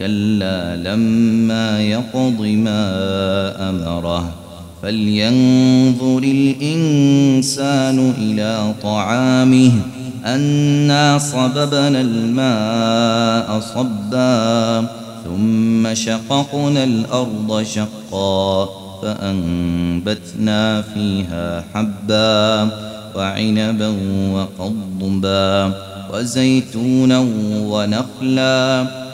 كلا لما يقض ما أمره. فلينظر الإنسان إلى طعامه. أنا صببنا الماء صبا ثم شققنا الأرض شقا. فأنبتنا فيها حبا وعنبا وقضبا وزيتونا ونخلا.